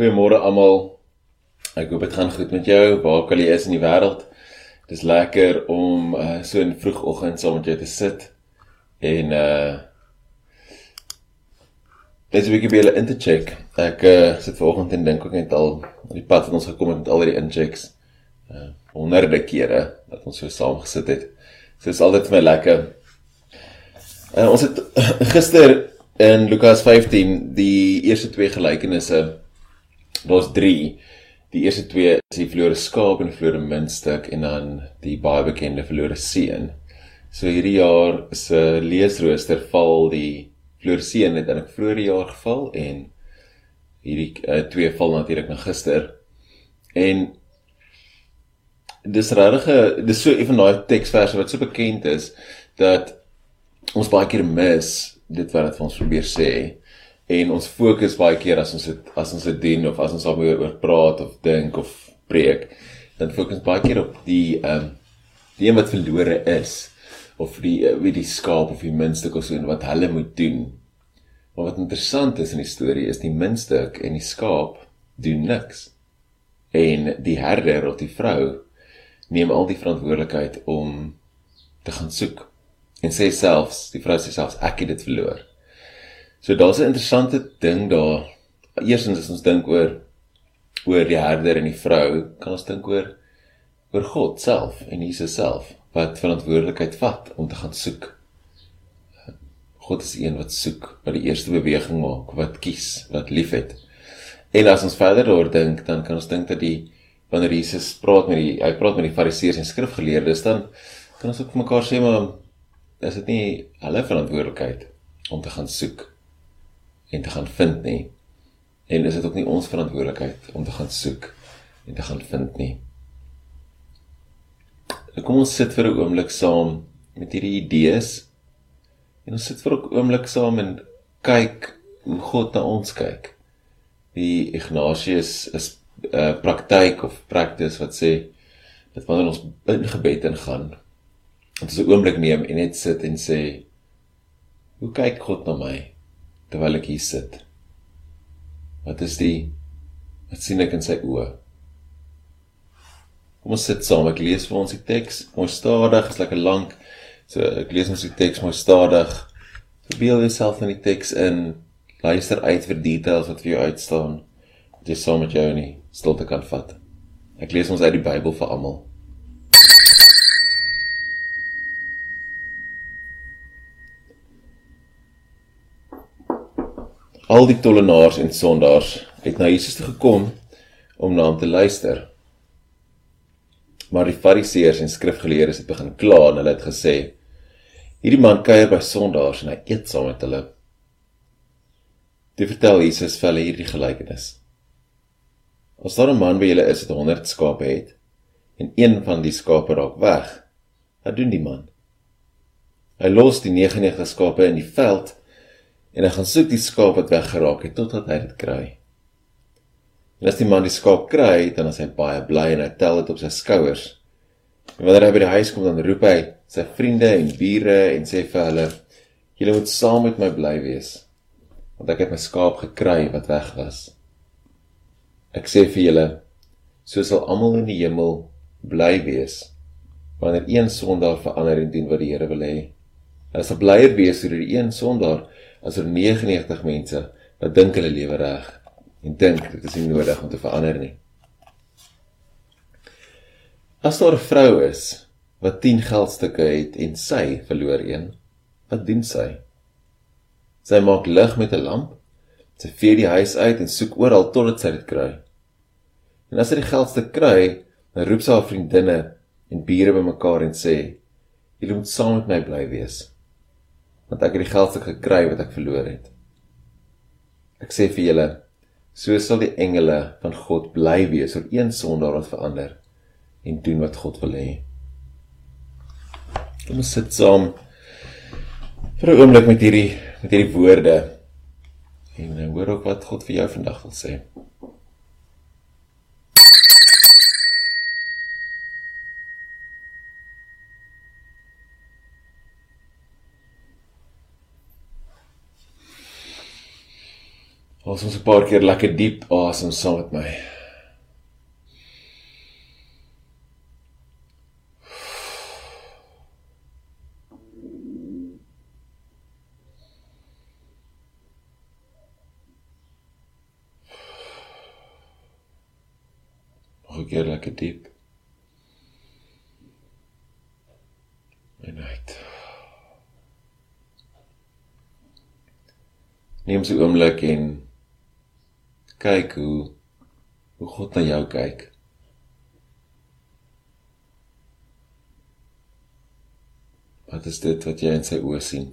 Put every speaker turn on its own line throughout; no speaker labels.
Goeiemôre almal. Ek hoop dit gaan goed met jou. Waar kan jy is in die wêreld? Dis lekker om uh, so in vroegoggend saam met jou te sit en uh Dis 'n bietjie baie in te check. Ek uh, sit vanoggend en dink ook net al op die pad wat ons gekom het met al die inchecks. Uh honderde kere dat ons so saam gesit het. So is altyd vir my lekker. Uh, ons het gister in Lukas 15 die eerste twee gelykenisse daar's 3. Die eerste twee is die verlore skaap en die verlore muntstuk en dan die baie bekende verlore seun. So hierdie jaar se leesrooster val die verlore seun het in 'n vroeë jaar geval en hierdie uh, twee val natuurlik na gister. En dis regtig dis so een van daai teksverse wat so bekend is dat ons baie keer mis dit wat dit vir ons probeer sê en ons fokus baie keer as ons dit as ons dit doen of as ons daaroor oor praat of dink of preek dan fokus baie keer op die ehm um, die een wat verlore is of die uh, wie die skaap of die muntstuk of so en wat hulle moet doen. Maar wat interessant is in die storie is die muntstuk en die skaap doen niks. En die herder of die vrou neem al die verantwoordelikheid om te gaan soek en sê selfs die vrou sê selfs ek het dit verloor. So daar's 'n interessante ding daar. Eerstens as ons dink oor oor die herder en die vrou, kan ons dink oor oor God self en Jesus self wat verantwoordelikheid vat om te gaan soek. God is een wat soek, wat die eerste beweging maak, wat kies, wat liefhet. En as ons verder daaroor dink, dan kan ons dink dat die wanneer Jesus praat met die hy praat met die fariseërs en skrifgeleerdes dan kan ons ook vir mekaar sê maar is dit nie hulle verantwoordelikheid om te gaan soek en te gaan vind nie. En is dit ook nie ons verantwoordelikheid om te gaan soek en te gaan vind nie. Kom ons sit vir 'n oomblik saam met hierdie idees. En ons sit vir 'n oomblik saam en kyk hoe God na ons kyk. Die Ignatius is 'n uh, praktyk of practice wat sê dat wanneer ons in gebed ingaan, Dit is 'n oomblik neem en net sit en sê hoe kyk God na my terwyl ek hier sit? Wat is die wat sien ek in sy oë? Kom ons sit saam, ek lees vir ons die teks, mooi stadig, is lekker lank. So ek lees ons die teks mooi stadig. Verbeel jouself in die teks in. Luister uit vir details wat vir jou uitstaan. Dat jy saam met jou in die stilte kan vat. Ek lees ons uit die Bybel vir almal. Al die tollenaars en sondaars het na Jesus toe gekom om na hom te luister. Maar die fariseërs en skrifgeleerdes het begin kla en hulle het gesê: "Hierdie man kuier by sondaars en hy eet saam met hulle." Dit vertel Jesus vir hulle hierdie gelykenis. As daar 'n man by julle is wat 100 skape het en een van die skape raak weg, wat doen die man? Hy los die 99 skape in die veld en hy gaan soek die skaap wat weggeraak het totdat hy dit kry. En as die man die skaap kry, dan is hy baie bly en hy tel dit op sy skouers. En wanneer hy by die huis kom, dan roep hy sy vriende en bure en sê vir hulle: "Julle moet saam met my bly wees, want ek het my skaap gekry wat weg was." Ek sê vir julle, so sal almal in die hemel bly wees wanneer een sondaar verander en doen wat die Here wil hê. Hulle sal blyer wees oor die een sondaar as er 99 mense wat dink hulle lewe reg en dink dit is nie nodig om te verander nie. As daar 'n vrou is wat 10 geldstukke het en sy verloor een, wat doen sy? Sy maak lig met 'n lamp. Sy vee die huis uit en soek oral totdat sy dit kry. En as sy die geldstuk kry, dan roep sy haar vriendinne en bure bymekaar en sê: "Julle moet saam met my bly wees." Want ek het die geldstuk gekry wat ek verloor het. Ek sê vir julle, so sal die engele van God bly wees oor een sondaar wat verander en doen wat God wil hê. Kom ons sit saam vir 'n oomblik met hierdie met hierdie woorde en hoor ook wat God vir jou vandag wil sê. Ons ons 'n paar keer lekker diep asem saam met my. Nog 'n keer lekker diep. En uit. Neem 'n oomblik en kyk hoe hoe God na jou kyk. Wat is dit wat jy in sy oë sien?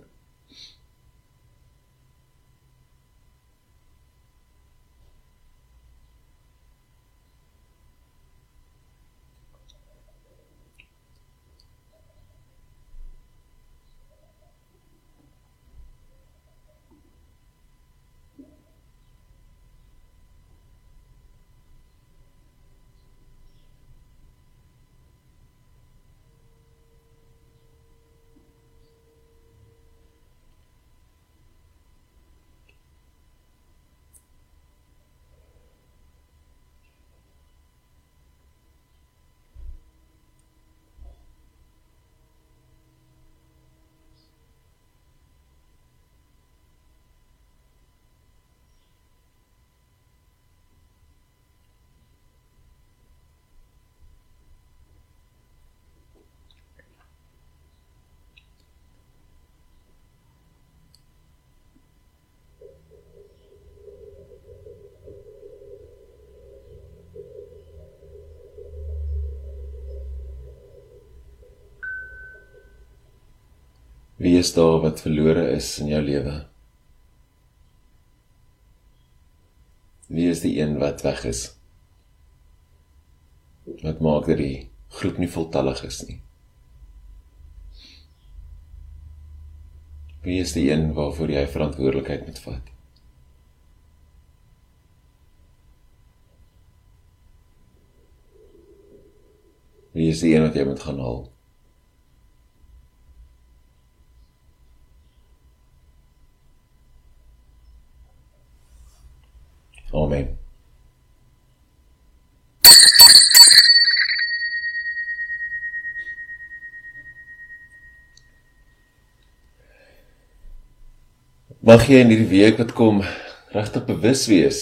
Wie is daar wat verlore is in jou lewe? Wie is die een wat weg is? Wat maak dat die groep nie voltallig is nie? Wie is die een waarvoor jy verantwoordelikheid moet vat? Wie is die een wat jy moet gaan haal? Amen. Mag jy in hierdie week wat kom regtig bewus wees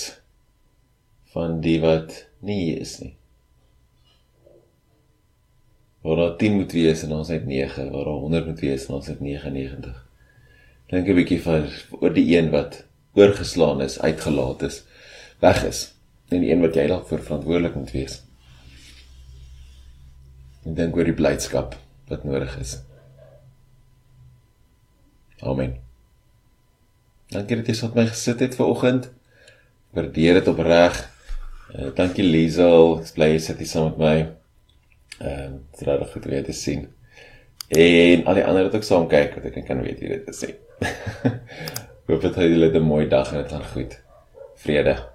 van die wat nie hier is nie. Waar daar 10 moet wees en ons net 9, waar daar 100 moet wees en ons net 99. Dink 'n bietjie van oor die een wat oorgeslaan is, uitgelaat is weg is en die een wat jy dalk vir verantwoordelik moet wees. En dink oor die blydskap wat nodig is. Amen. Dankie dat jy saam my gesit het ver oggend. Waardeer dit opreg. Uh, dankie Liesel, ek bly jy sit hier saam met my. Ehm, uh, dit is regtig goed om jou te sien. En al die ander wat ook saam kyk, wat ek kan weet wie dit is. Hoop dit het julle 'n mooi dag en dit gaan goed. Vrede.